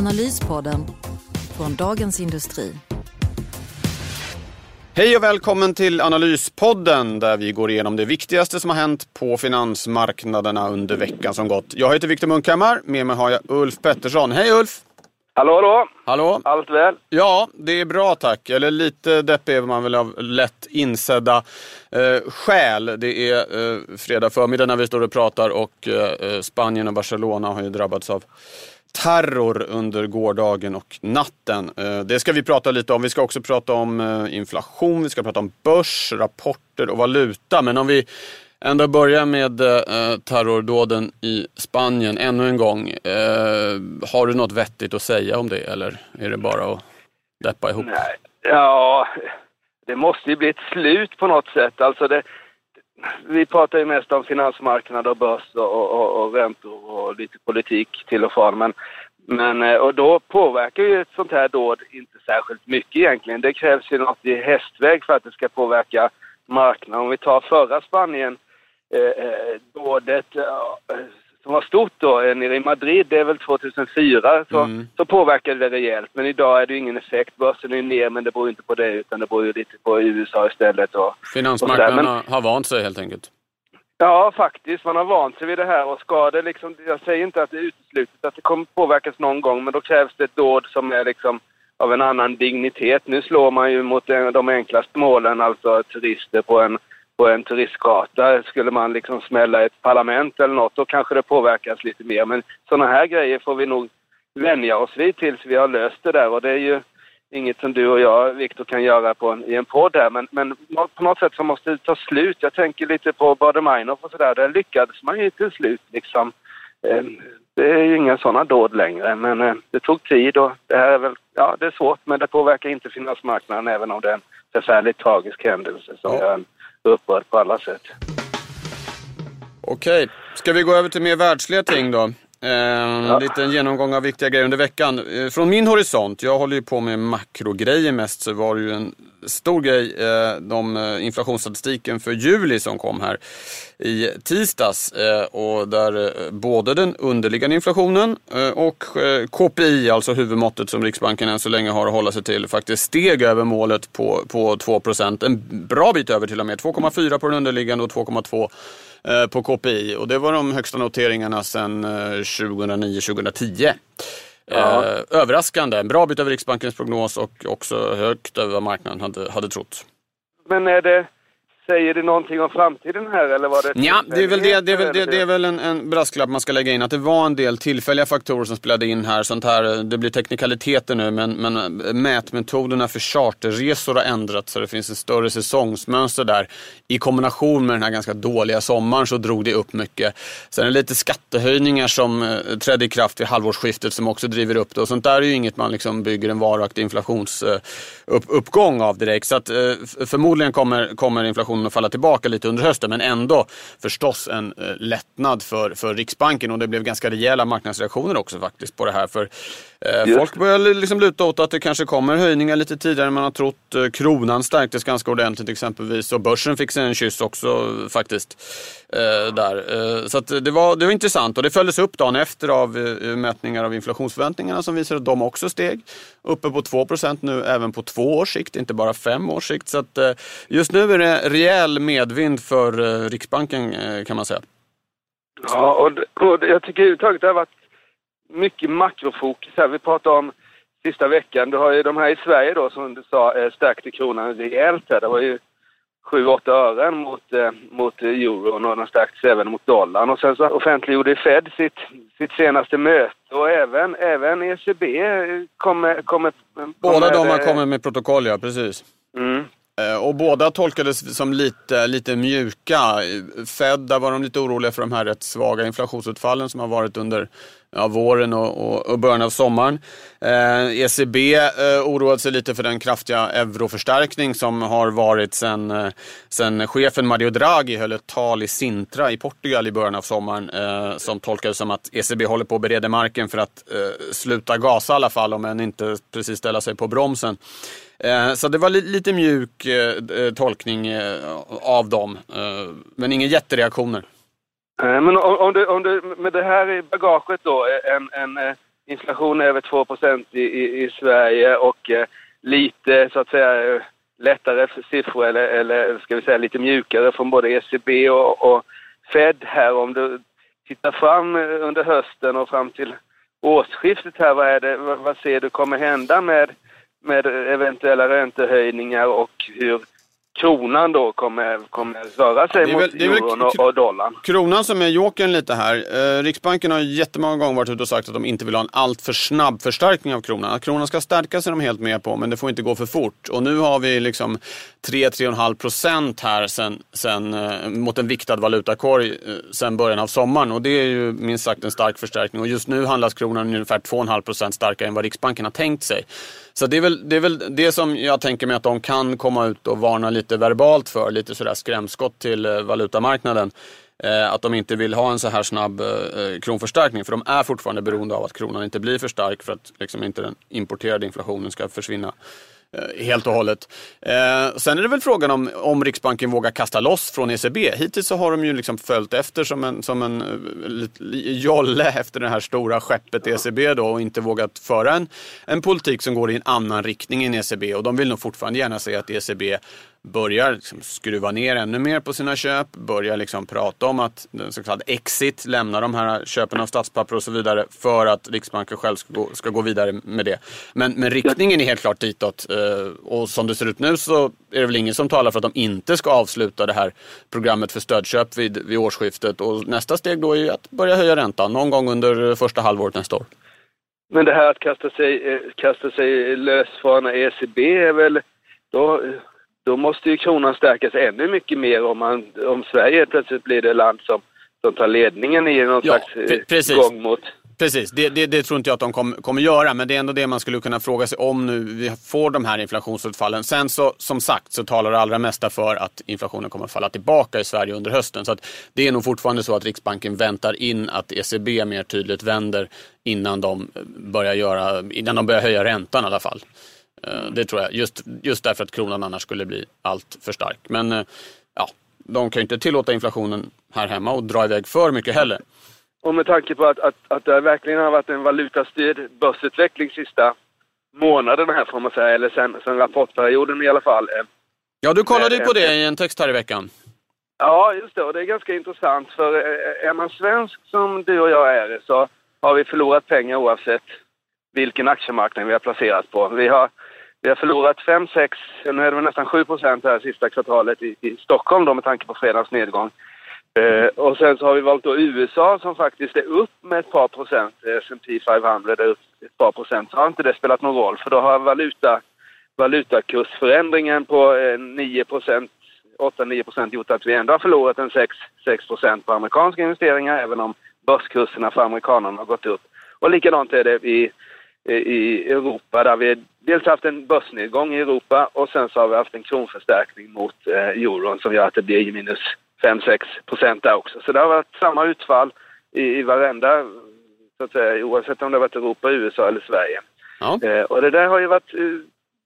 Analyspodden från Dagens Industri. Hej och välkommen till Analyspodden där vi går igenom det viktigaste som har hänt på finansmarknaderna under veckan som gått. Jag heter Viktor Munkhammar, med mig har jag Ulf Pettersson. Hej Ulf! Hallå, hallå! Hallå! Allt väl? Ja, det är bra tack. Eller lite deppig är man väl av lätt insedda eh, skäl. Det är eh, fredag förmiddag när vi står och pratar och eh, Spanien och Barcelona har ju drabbats av terror under gårdagen och natten. Eh, det ska vi prata lite om. Vi ska också prata om eh, inflation, vi ska prata om börs, rapporter och valuta. Men om vi ändå börjar med eh, terrordåden i Spanien ännu en gång. Har du något vettigt att säga om det eller är det bara att deppa ihop? Nej. Ja, det måste ju bli ett slut på något sätt. Alltså det, vi pratar ju mest om finansmarknad och börs och, och, och räntor och lite politik till och från. Men, men, eh, och då påverkar ju ett sånt här dåd inte särskilt mycket egentligen. Det krävs ju något i hästväg för att det ska påverka marknaden. Om vi tar förra Spanien eh, eh dådet eh, som var stort då eh, nere i Madrid, det är väl 2004, så, mm. så påverkade det rejält. Men idag är det ingen effekt. Börsen är ner, men det beror inte på det, utan det beror ju lite på USA istället. Och, Finansmarknaderna och har vant sig helt enkelt? Ja, faktiskt. Man har vant sig vid det här och ska det liksom, jag säger inte att det är uteslutet att det kommer påverkas någon gång, men då krävs det ett dåd som är liksom av en annan dignitet. Nu slår man ju mot de enklaste målen, alltså turister på en på en turistgata. Skulle man liksom smälla ett parlament eller något, då kanske det påverkas lite mer. Men sådana här grejer får vi nog vänja oss vid tills vi har löst det där. Och det är ju inget som du och jag, Viktor, kan göra på en, i en podd här. Men, men på något sätt så måste det ta slut. Jag tänker lite på Baader-Meinhof och sådär. Där lyckades man ju till slut liksom. Ehm, det är ju inga sådana dåd längre, men eh, det tog tid och det här är väl, ja det är svårt men det påverkar inte finansmarknaden även om det är en förfärligt tragisk händelse som gör en upprörd på alla sätt. Okej, ska vi gå över till mer världsliga ting då? Eh, ja. En liten genomgång av viktiga grejer under veckan. Eh, från min horisont, jag håller ju på med makrogrejer mest, så var det ju en stor grej, eh, de eh, inflationsstatistiken för juli som kom här i tisdags. Och där både den underliggande inflationen och KPI, alltså huvudmåttet som Riksbanken än så länge har att hålla sig till, faktiskt steg över målet på, på 2% En bra bit över till och med. 2,4 på den underliggande och 2,2 Eh, på KPI och det var de högsta noteringarna sedan 2009-2010. Eh, ja. Eh, överraskande, en bra bit över Riksbankens prognos och också högt över vad marknaden hade, hade trott. Men är det Säger det någonting om framtiden här eller var det Ja, det är väl, det, det är väl, det, det är väl en, en brasklapp man ska lägga in. Att det var en del tillfälliga faktorer som spelade in här. Sånt här det blir teknikaliteter nu men, men mätmetoderna för charterresor har ändrats så det finns en större säsongsmönster där. I kombination med den här ganska dåliga sommaren så drog det upp mycket. Sen är det lite skattehöjningar som eh, trädde i kraft vid halvårsskiftet som också driver upp det. Och sånt där är ju inget man liksom bygger en varaktig inflationsuppgång av direkt. Så att, eh, förmodligen kommer, kommer inflationen kommer att falla tillbaka lite under hösten. Men ändå förstås en eh, lättnad för, för Riksbanken och det blev ganska rejäla marknadsreaktioner också faktiskt på det här. För eh, Folk börjar liksom luta åt att det kanske kommer höjningar lite tidigare än man har trott. Eh, kronan stärktes ganska ordentligt exempelvis och börsen fick sig en kyss också faktiskt. Eh, där. Så det, var, det var intressant och det följdes upp dagen efter av mätningar av inflationsförväntningarna som visar att de också steg. Uppe på 2% nu även på två års sikt, inte bara fem års sikt. Så att, just nu är det rejäl medvind för Riksbanken kan man säga. Ja, och, och jag tycker överhuvudtaget det har varit mycket makrofokus här. Vi pratar om sista veckan. Du har ju de här i Sverige då som du sa stärkte kronan rejält här. Det var ju 7-8 ören mot, eh, mot euron och den stärktes även mot dollarn. Och sen så offentliggjorde Fed sitt, sitt senaste möte och även, även ECB kommer... kommer Båda de har kommit med protokoll, ja precis. Mm. Eh, och båda tolkades som lite, lite mjuka. Fed, där var de lite oroliga för de här rätt svaga inflationsutfallen som har varit under ja, våren och, och, och början av sommaren. Eh, ECB eh, oroade sig lite för den kraftiga euroförstärkning som har varit sen, eh, sen chefen Mario Draghi höll ett tal i Sintra i Portugal i början av sommaren eh, som tolkades som att ECB håller på att bereda marken för att eh, sluta gasa i alla fall, om än inte precis ställa sig på bromsen. Eh, så det var lite mjuk eh, tolkning eh, av dem, men inga jättereaktioner. Eh, men om du, om du med det här i bagaget då, eh, en, en eh, inflation över 2 i, i, i Sverige och lite så att säga lättare siffror eller, eller ska vi säga lite mjukare från både ECB och, och Fed här. Om du tittar fram under hösten och fram till årsskiftet här, vad, är det, vad, vad ser du kommer hända med, med eventuella räntehöjningar och hur kronan då kommer, kommer röra sig ja, mot euron och, och dollarn. Kronan som är jokern lite här. Eh, Riksbanken har jättemånga gånger varit ute och sagt att de inte vill ha en alltför snabb förstärkning av kronan. Att kronan ska stärkas är de helt med på, men det får inte gå för fort. Och nu har vi liksom 3-3,5 procent här sen, sen, eh, mot en viktad valutakorg eh, sen början av sommaren. Och det är ju minst sagt en stark förstärkning. Och just nu handlas kronan ungefär 2,5 procent starkare än vad Riksbanken har tänkt sig. Så det är, väl, det är väl det som jag tänker mig att de kan komma ut och varna lite verbalt för, lite sådär skrämskott till eh, valutamarknaden. Eh, att de inte vill ha en så här snabb eh, kronförstärkning, för de är fortfarande beroende av att kronan inte blir för stark för att liksom inte den importerade inflationen ska försvinna. Eh, helt och hållet. Eh, sen är det väl frågan om, om Riksbanken vågar kasta loss från ECB. Hittills så har de ju liksom följt efter som en, som en eh, jolle efter det här stora skeppet ECB då och inte vågat föra en, en politik som går i en annan riktning än ECB. Och de vill nog fortfarande gärna se att ECB börjar liksom skruva ner ännu mer på sina köp, börjar liksom prata om att den så kallade exit, lämna de här köpen av statspapper och så vidare för att Riksbanken själv ska gå, ska gå vidare med det. Men, men riktningen är helt klart ditåt eh, och som det ser ut nu så är det väl ingen som talar för att de inte ska avsluta det här programmet för stödköp vid, vid årsskiftet och nästa steg då är ju att börja höja räntan någon gång under första halvåret nästa år. Men det här att kasta sig, eh, kasta sig lös från ECB är väl då då måste ju kronan stärkas ännu mycket mer om, man, om Sverige plötsligt blir det land som, som tar ledningen i någon ja, slags eh, precis. gång mot Precis, det, det, det, tror inte jag att de kommer, kommer göra, men det är ändå det man skulle kunna fråga sig om nu vi får de här inflationsutfallen. Sen så, som sagt, så talar det allra mesta för att inflationen kommer att falla tillbaka i Sverige under hösten. Så att det är nog fortfarande så att Riksbanken väntar in att ECB mer tydligt vänder innan de börjar, göra, innan de börjar höja räntan i alla fall. Eh, det tror jag, just, just därför att kronan annars skulle bli allt för stark. Men eh, ja, de kan ju inte tillåta inflationen här hemma och dra iväg för mycket heller. Och med tanke på att, att, att det verkligen har varit en valutastyrd börsutveckling sista månaderna här får man säga, eller sen, sen rapportperioden i alla fall. Eh, ja, du kollade ju på det i en text här i veckan. Ja, just det. Och det är ganska intressant. För är man svensk som du och jag är så har vi förlorat pengar oavsett vilken aktiemarknad vi har placerat på. Vi har vi har förlorat 5-6, nu är det nästan 7 procent här sista kvartalet i, i Stockholm då med tanke på fredagens nedgång. Eh, och sen så har vi valt då USA som faktiskt är upp med ett par procent. Eh, S&P 500 är upp ett par procent. Så har inte det spelat någon roll för då har valuta, valutakursförändringen på eh, 9 procent 8-9 procent gjort att vi ändå har förlorat en 6, 6 procent på amerikanska investeringar även om börskurserna för amerikanerna har gått upp. Och likadant är det i i Europa där vi dels haft en börsnedgång i Europa och sen så har vi haft en kronförstärkning mot eh, euron som gör att det blir minus 5-6 procent där också. Så det har varit samma utfall i, i varenda, så att säga, oavsett om det har varit Europa, USA eller Sverige. Ja. Eh, och det där har ju varit eh,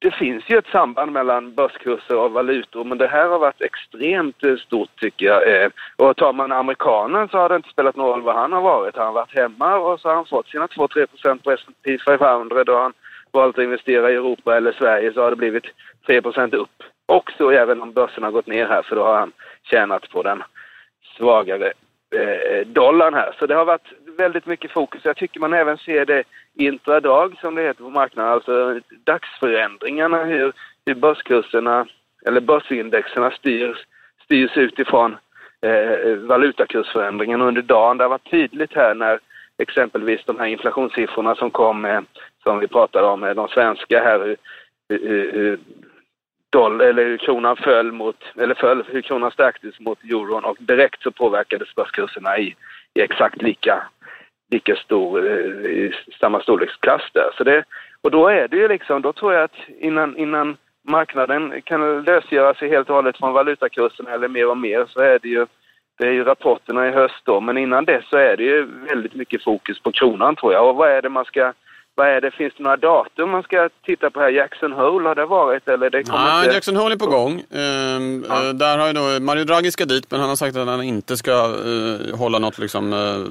det finns ju ett samband mellan börskurser och valutor, men det här har varit extremt eh, stort tycker jag. Eh. Och tar man amerikanen så har det inte spelat någon roll var han har varit. Han har varit hemma och så har han fått sina 2-3 procent på S&P 500. Då har han valt att investera i Europa eller Sverige så har det blivit 3 procent upp. Också även om börsen har gått ner här, för då har han tjänat på den svagare eh, dollarn här. Så det har varit väldigt mycket fokus. Jag tycker man även ser det intradag som det heter på marknaden, alltså dagsförändringarna, hur, hur börskurserna eller börsindexerna styrs, styrs utifrån eh, valutakursförändringen under dagen. Det har varit tydligt här när exempelvis de här inflationssiffrorna som kom, eh, som vi pratade om, de svenska här, eh, eh, hur, hur, hur dollar, eller hur kronan föll mot, eller föll, hur kronan stärktes mot euron och direkt så påverkades börskurserna i, i exakt lika lika stor i samma storleksklass där. Så det, och då är det ju liksom, då tror jag att innan, innan marknaden kan lösgöra sig helt och hållet från valutakursen eller mer och mer så är det ju det är ju rapporterna i höst då, men innan dess så är det ju väldigt mycket fokus på kronan tror jag. Och vad är det man ska vad är det, finns det några datum man ska titta på här? Jackson Hole har det varit eller det kommer ja, inte... Jackson Hole är på gång. Ehm, ja. Eh, där har ju då, Mario Draghi ska dit men han har sagt att han inte ska uh, hålla något liksom, uh,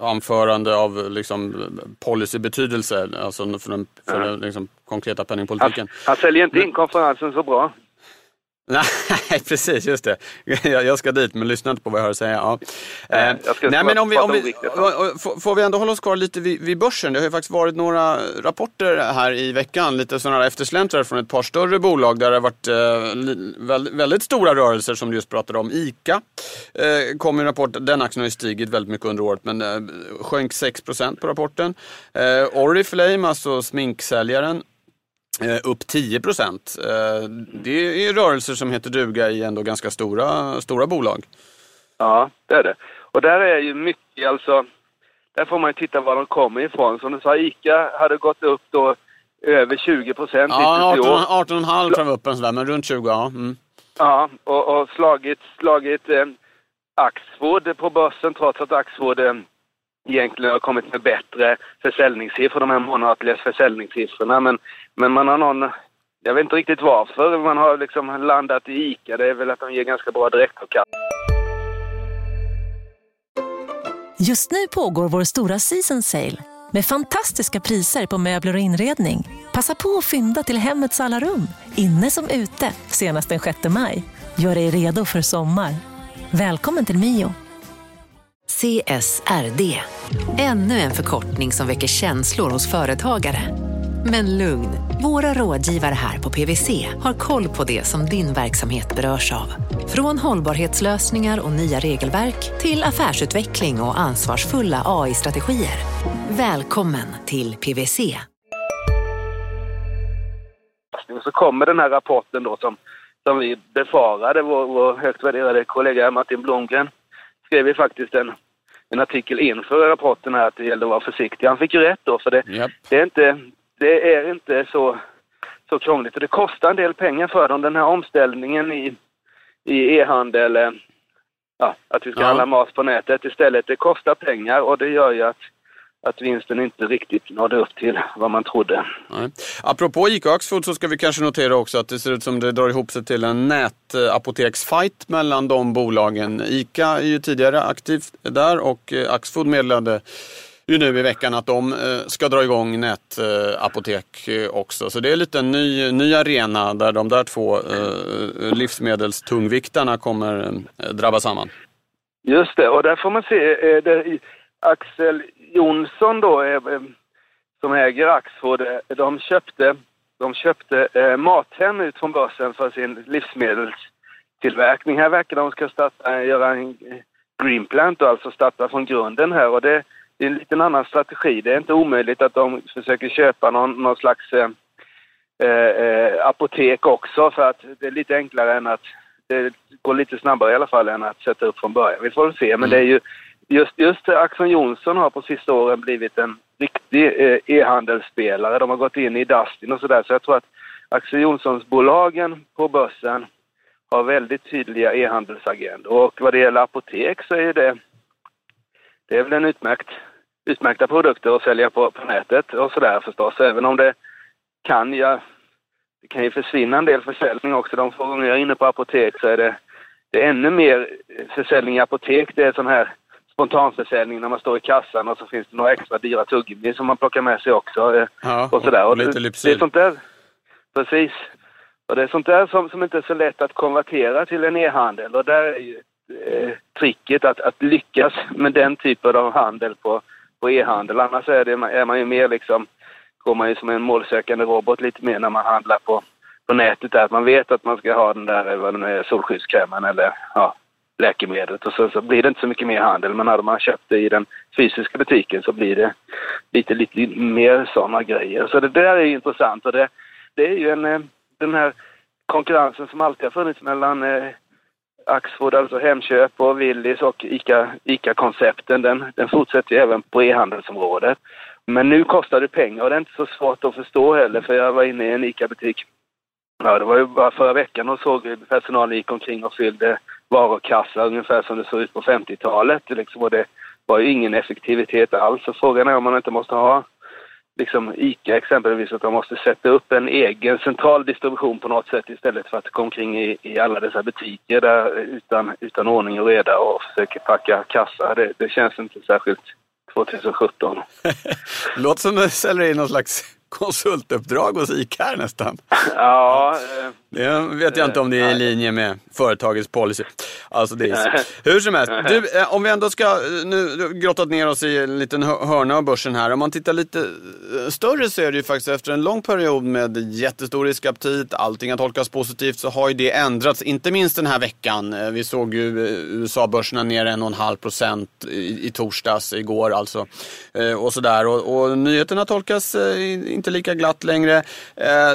anförande av liksom, policybetydelse, alltså för den, för ja. den liksom, konkreta penningpolitiken. Han, han säljer inte in konferensen så bra. Nej, precis, just det. Jag ska dit, men lyssna inte på vad jag har att säga. Ja. Nej, Nej men om vi, om vi, får vi ändå hålla oss kvar lite vid, vid börsen? Det har ju faktiskt varit några rapporter här i veckan, lite sådana här eftersläntrare från ett par större bolag där det har varit eh, väldigt stora rörelser som du just pratade om. ICA eh, kom en rapport, den aktien har ju stigit väldigt mycket under året, men eh, sjönk 6 på rapporten. Eh, Oriflame, alltså sminksäljaren, Eh, upp 10 procent. Eh, det är rörelser som heter duga i ändå ganska stora, stora bolag. Ja, det är det. Och där är ju mycket, alltså, där får man ju titta var de kommer ifrån. Som du sa, ICA hade gått upp då över 20 procent Ja, 18,5 18 tror jag upp en sådär, men runt 20 ja. Mm. Ja, och, och slagit, slagit eh, Axfood på börsen trots att Axfood eh, egentligen har kommit med bättre försäljningssiffror, de här månatliga försäljningssiffrorna. Men, men man har någon, jag vet inte riktigt varför, man har liksom landat i ICA. Det är väl att de ger ganska bra direktavkastning. Just nu pågår vår stora season sale med fantastiska priser på möbler och inredning. Passa på att fynda till hemmets alla rum, inne som ute, senast den 6 maj. Gör dig redo för sommar. Välkommen till Mio. CSRD. Ännu en förkortning som väcker känslor hos företagare. Men lugn, våra rådgivare här på PWC har koll på det som din verksamhet berörs av. Från hållbarhetslösningar och nya regelverk till affärsutveckling och ansvarsfulla AI-strategier. Välkommen till PWC. Så kommer den här rapporten då som, som vi befarade. Vår, vår högt värderade kollega Martin Blomgren skrev ju faktiskt en en artikel inför rapporten här att det gällde att vara försiktig. Han fick ju rätt då, för det, yep. det, är, inte, det är inte så, så krångligt. Och det kostar en del pengar för dem, den här omställningen i, i e-handel. Eh, ja, att vi ska ja. handla mat på nätet istället. Det kostar pengar och det gör ju att att vinsten inte riktigt nådde upp till vad man trodde. Nej. Apropå ICA Axfood så ska vi kanske notera också att det ser ut som det drar ihop sig till en nätapoteksfight mellan de bolagen. ICA är ju tidigare aktivt där och eh, Axfood meddelade ju nu i veckan att de eh, ska dra igång nätapotek eh, också. Så det är lite en ny, ny arena där de där två livsmedelstungviktarna kommer drabba samman. Just det, och där får man se, det, Axel Jonsson då, eh, eh, som äger Axfood, eh, de köpte, de köpte Mathem ut från börsen för sin livsmedelstillverkning. Här verkar de ska starta, göra en greenplant och alltså starta från grunden här och det, det är en liten annan strategi. Det är inte omöjligt att de försöker köpa någon, någon slags eh, apotek också för att det är lite enklare än att det går lite snabbare i alla fall än att sätta upp från början. Vi får väl se, men mm. det är ju just, just Axel Jonsson har på sista åren blivit en riktig eh, e-handelsspelare. De har gått in i Dustin och sådär. Så jag tror att Axel Jonssons-bolagen på börsen har väldigt tydliga e-handelsagendor. Och vad det gäller apotek så är det, det är väl en utmärkt, utmärkta produkter att sälja på, på nätet och sådär förstås. Även om det kan, ja, det kan ju försvinna en del försäljning också. De få gånger jag är inne på apotek så är det, det är ännu mer försäljning i apotek. Det är sån här spontanförsäljning när man står i kassan och så finns det några extra dyra tuggummi som man plockar med sig också. Eh, ja, och sådär. Och lite lypsyl. Det är sånt där, precis. Och det är sånt där som, som inte är så lätt att konvertera till en e-handel och där är ju eh, tricket att, att lyckas med den typen av handel på, på e-handel. Annars är, det, är man ju mer liksom, går man ju som en målsökande robot lite mer när man handlar på, på nätet där. Att man vet att man ska ha den där vad det är, solskyddskrämen eller ja, läkemedlet och sen så blir det inte så mycket mer handel. Men när man köpt det i den fysiska butiken så blir det lite, lite mer sådana grejer. Så det där är intressant och det, det är ju en, eh, den här konkurrensen som alltid har funnits mellan eh, Axfood, alltså Hemköp och Willys och ICA, ICA-koncepten, den, den fortsätter ju även på e-handelsområdet. Men nu kostar det pengar och det är inte så svårt att förstå heller för jag var inne i en ICA-butik Ja, det var ju bara förra veckan och såg personalen gick omkring och fyllde varukassar ungefär som det såg ut på 50-talet. Liksom, och det var ju ingen effektivitet alls. Så frågan är om man inte måste ha liksom ICA exempelvis, att de måste sätta upp en egen central distribution på något sätt istället för att gå omkring i, i alla dessa butiker där utan, utan ordning och reda och försöka packa kassar. Det, det känns inte särskilt 2017. Låter som du säljer in någon slags konsultuppdrag hos ICA nästan. Ja. Det vet jag inte om det är i linje med företagets policy. Alltså det är Hur som helst, du, eh, om vi ändå ska eh, nu grottat ner oss i en liten hörna av börsen här. Om man tittar lite eh, större så är det ju faktiskt efter en lång period med jättestor riskaptit, allting har tolkats positivt, så har ju det ändrats. Inte minst den här veckan. Vi såg ju USA-börserna ner en och en halv procent i, i torsdags, igår alltså. Och sådär. Och, och nyheterna tolkas inte lika glatt längre.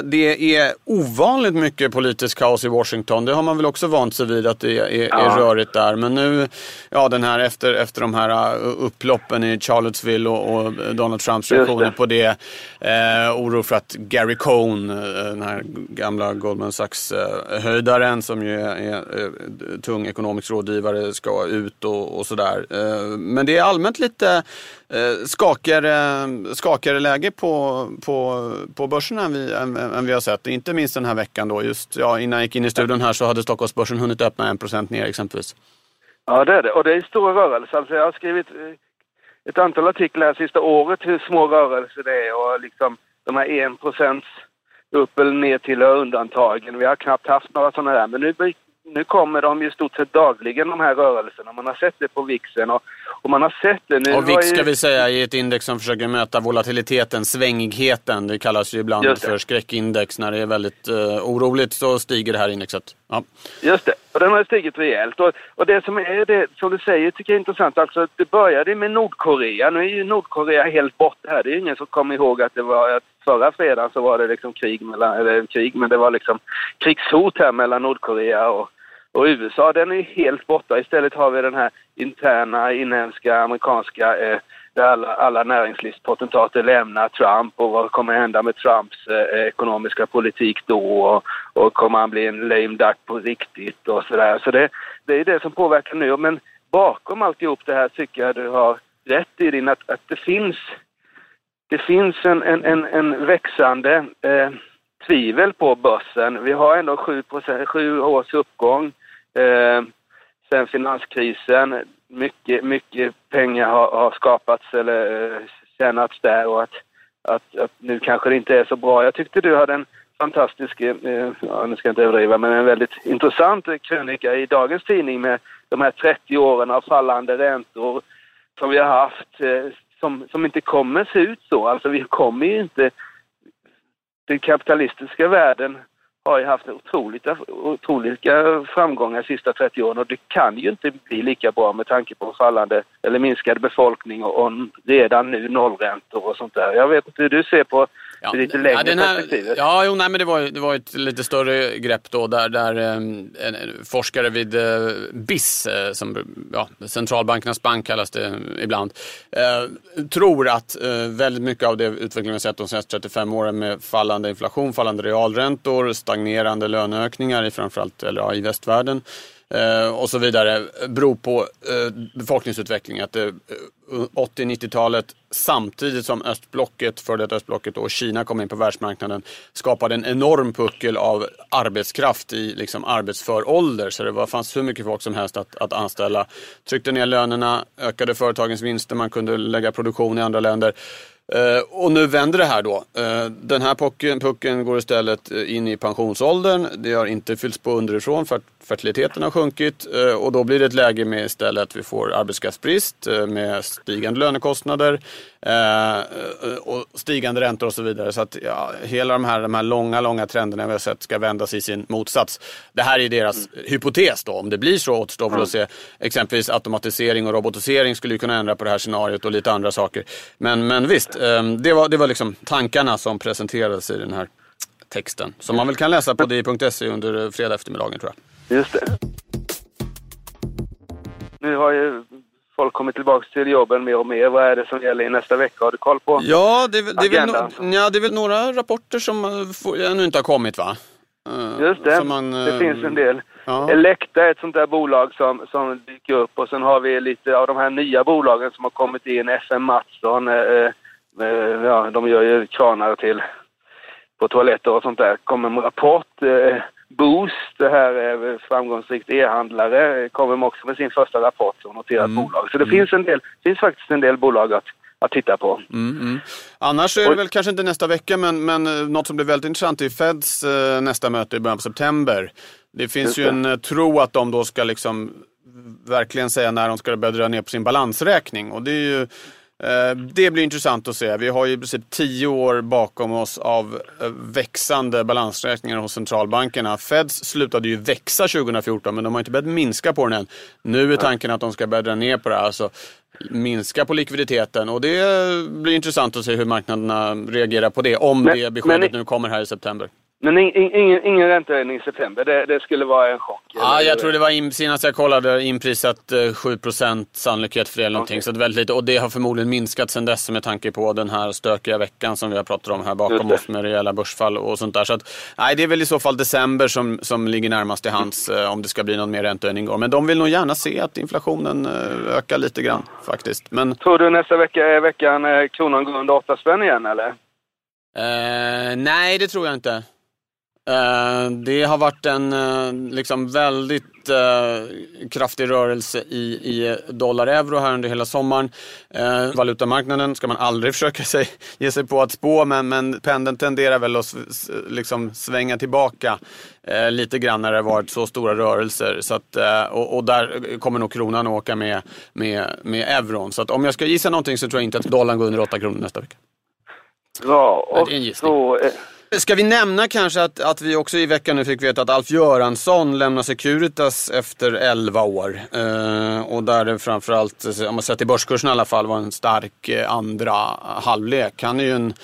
Det är ovanligt mycket politiskt kaos i Washington. Det har man väl också vant sig vid att det är, ja. är rörigt där. Men nu, ja den här efter, efter de här uh, upploppen i Charlottesville och, och Donald Trumps reaktioner på det. Eh, oro för att Gary Cohn, eh, den här gamla Goldman Sachs-höjdaren eh, som ju är, är, är, tung ekonomisk rådgivare ska ut och, och sådär. Eh, men det är allmänt lite eh, skakigare, skakigare läge på, på, på börsen än vi, än, än vi har sett. Inte minst den här veckan då. Just ja, innan jag gick in i studion här så hade Stockholmsbörsen hunnit öppna 1% ner exempelvis. Ja, det är det. Och det är stora rörelser. Alltså jag har skrivit eh, ett antal artiklar här sista året hur små rörelser det är och liksom de här 1 procents upp eller ner till undantagen. Vi har knappt haft några sådana där. Men nu nu kommer de ju stort sett dagligen de här rörelserna. Man har sett det på VIXen och, och man har sett det nu. Och VIX ska ju... vi säga är ett index som försöker möta volatiliteten, svängigheten. Det kallas ju ibland för skräckindex. När det är väldigt uh, oroligt så stiger det här indexet. Ja. Just det, och den har stigit rejält. Och, och det som är det, som du säger, tycker jag är intressant. Alltså, det började med Nordkorea. Nu är ju Nordkorea helt borta här. Det är ingen som kommer ihåg att det var att förra fredagen så var det liksom krig mellan, eller krig, men det var liksom krigshot här mellan Nordkorea och och USA den är helt borta. Istället har vi den här interna inhemska amerikanska eh, där alla, alla näringslivspotentater lämnar Trump och vad kommer hända med Trumps eh, ekonomiska politik då och, och kommer han bli en lame duck på riktigt och sådär. Så det, det är det som påverkar nu. Men bakom alltihop det här tycker jag du har rätt i din att, att det finns det finns en, en, en, en växande eh, tvivel på börsen. Vi har ändå 7, sju års uppgång eh, sen finanskrisen. Mycket, mycket pengar har, har skapats eller eh, tjänats där och att, att, att, nu kanske det inte är så bra. Jag tyckte du hade en fantastisk, eh, ja, nu ska jag inte överdriva, men en väldigt intressant krönika i dagens tidning med de här 30 åren av fallande räntor som vi har haft, eh, som, som inte kommer se ut så. Alltså vi kommer ju inte... Den kapitalistiska världen har ju haft otroligt, otroliga framgångar de sista 30 åren och det kan ju inte bli lika bra med tanke på fallande eller minskad befolkning och, och redan nu nollräntor och sånt där. Jag vet inte hur du ser på ja, det lite längre ja, här, perspektivet. Ja, jo, nej, men det var, det var ett lite större grepp då där, där eh, en forskare vid eh, BIS, eh, som ja, centralbankernas bank kallas det ibland, eh, tror att eh, väldigt mycket av det utvecklingen vi sett de senaste 35 åren med fallande inflation, fallande realräntor, stagnerande löneökningar i framförallt eller, ja, i västvärlden eh, Eh, och så vidare beror på eh, befolkningsutvecklingen. Att eh, 80-90-talet samtidigt som östblocket, för detta östblocket och Kina kom in på världsmarknaden skapade en enorm puckel av arbetskraft i liksom arbetsför ålder. Så det var, fanns hur mycket folk som helst att, att anställa. Tryckte ner lönerna, ökade företagens vinster, man kunde lägga produktion i andra länder. Uh, och nu vänder det här då. Uh, den här pucken, pucken går istället in i pensionsåldern. Det har inte fyllts på underifrån för att fertiliteten har sjunkit. Uh, och då blir det ett läge med istället att vi får arbetskraftsbrist med stigande lönekostnader och stigande räntor och så vidare. Så att ja, hela de här, de här långa, långa trenderna vi har sett ska vändas i sin motsats. Det här är deras mm. hypotes då. Om det blir så återstår väl mm. att se. Exempelvis automatisering och robotisering skulle kunna ändra på det här scenariot och lite andra saker. Men, men visst, det var, det var liksom tankarna som presenterades i den här texten. Som man väl kan läsa på di.se under fredag eftermiddagen tror jag. Just det. Nu har ju folk kommit tillbaka till jobben mer och mer. Vad är det som gäller i nästa vecka? Har du koll på? Ja, det, är det, är, väl no, ja, det är väl några rapporter som eh, ännu inte har kommit va? Eh, Just det, man, det eh, finns en del. Ja. Elekta är ett sånt där bolag som, som dyker upp och sen har vi lite av de här nya bolagen som har kommit in. FM Mattsson, eh, eh, ja, de gör ju kranar till på toaletter och sånt där. kommer en rapport. Eh, Boost, det här är framgångsrikt e-handlare, kommer också med sin första rapport som noterat Mm. bolag. Så det finns, en del, finns faktiskt en del bolag att, att titta på. Mm, mm. Annars är det Och- väl kanske inte nästa vecka, men, men eh, något som blir väldigt intressant är Feds eh, nästa möte i början på september. Det finns ju det. en eh, tro att de då ska liksom verkligen säga när de ska börja dra ner på sin balansräkning. Och det är ju det blir intressant att se. Vi har ju i princip tio år bakom oss av eh, växande balansräkningar hos centralbankerna. Feds slutade ju växa 2014 men de har inte börjat minska på den än. Nu är tanken att de ska börja dra ner på det här. Alltså minska på likviditeten och det blir intressant att se hur marknaderna reagerar på det. Om Men- det beskedet men- nu kommer här i september. Men in, in, ingen, ingen räntehöjning i september, det, det skulle vara en chock. Ja, jag tror det var in, senast jag kollade inprisat eh, 7% sannolikhet för det eller någonting. Okej. Så det väldigt lite. Och det har förmodligen minskat sedan dess med tanke på den här stökiga veckan som vi har pratat om här bakom oss med rejäla börsfall och sånt där. Så att, nej, det är väl i så fall december som, som ligger närmast i hands eh, om det ska bli någon mer räntehöjning. Men de vill nog gärna se att inflationen eh, ökar lite grann faktiskt. Men Tror du nästa vecka är veckan eh, kronan går under 8 spänn igen eller? Eh, nej, det tror jag inte. Eh, det har varit en eh, liksom väldigt eh, kraftig rörelse i, i dollar-euro här under hela sommaren. Eh, valutamarknaden ska man aldrig försöka sig, ge sig på att spå, men, men pendeln tenderar väl att liksom svänga tillbaka eh, lite grann när det har varit så stora rörelser. Så att, eh, och, och där kommer nog kronan att åka med, med, med euron. Så att om jag ska gissa någonting så tror jag inte att dollarn går under 8 kronor nästa vecka. Ja, och så... Ska vi nämna kanske att, att vi också i veckan nu fick veta att Alf Göransson lämnar Securitas efter 11 år. Eh, och där det framförallt, eh, om man sett till börskursen i alla fall, var en stark eh, andra halvlek. Han är ju en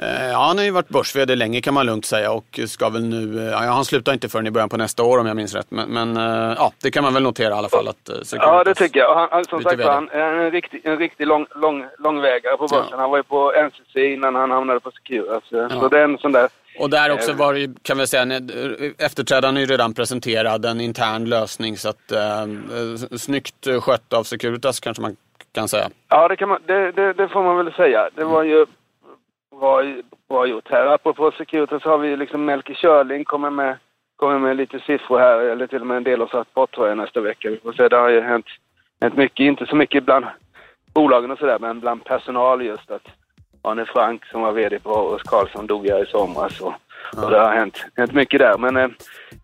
Ja, han har ju varit börs länge kan man lugnt säga och ska väl nu, eh, ja, han slutar inte förrän i början på nästa år om jag minns rätt. Men, men eh, ja, det kan man väl notera i alla fall att eh, Securitas. ja, det tycker jag. Han, som sagt han är en riktig, en riktig lång, lång, långvägare på börsen. Ja. Han var ju på NCC innan han hamnade på Securas. Så det är en sån där... Och där också Eh, var ju, kan vi säga, en- efterträdaren är ju redan presenterad, en intern lösning. Så att, eh, eh, snyggt skött av Securitas kanske man kan säga. Ja, det, kan man, det, det, det får man väl säga. Det var ju bra, bra gjort här. Apropå Securitas har vi liksom Melker Körling kommer med, kommer med lite siffror här, eller till och med en del av rapport tror jag nästa vecka. Vi får se, det har ju hänt, hänt mycket, inte så mycket bland bolagen och sådär, men bland personal just att Arne Frank som var VD på Ås Karlsson dog här i somras och, och det har hänt, hänt mycket där. Men eh,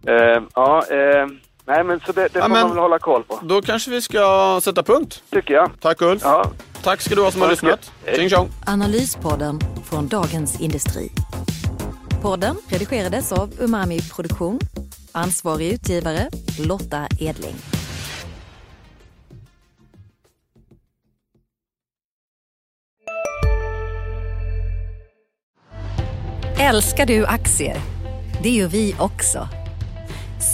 eh, ja, eh, nej men så det, det Ja, får men- man väl hålla koll på, Då kanske vi ska sätta punkt. tycker jag. Tack Ulf. Ja, Tack ska du ha som har Tack. lyssnat. Tjing tjong. Analyspodden från Dagens Industri. Podden redigerades av Umami Produktion. Ansvarig utgivare Lotta Edling. Älskar du aktier? Det gör vi också.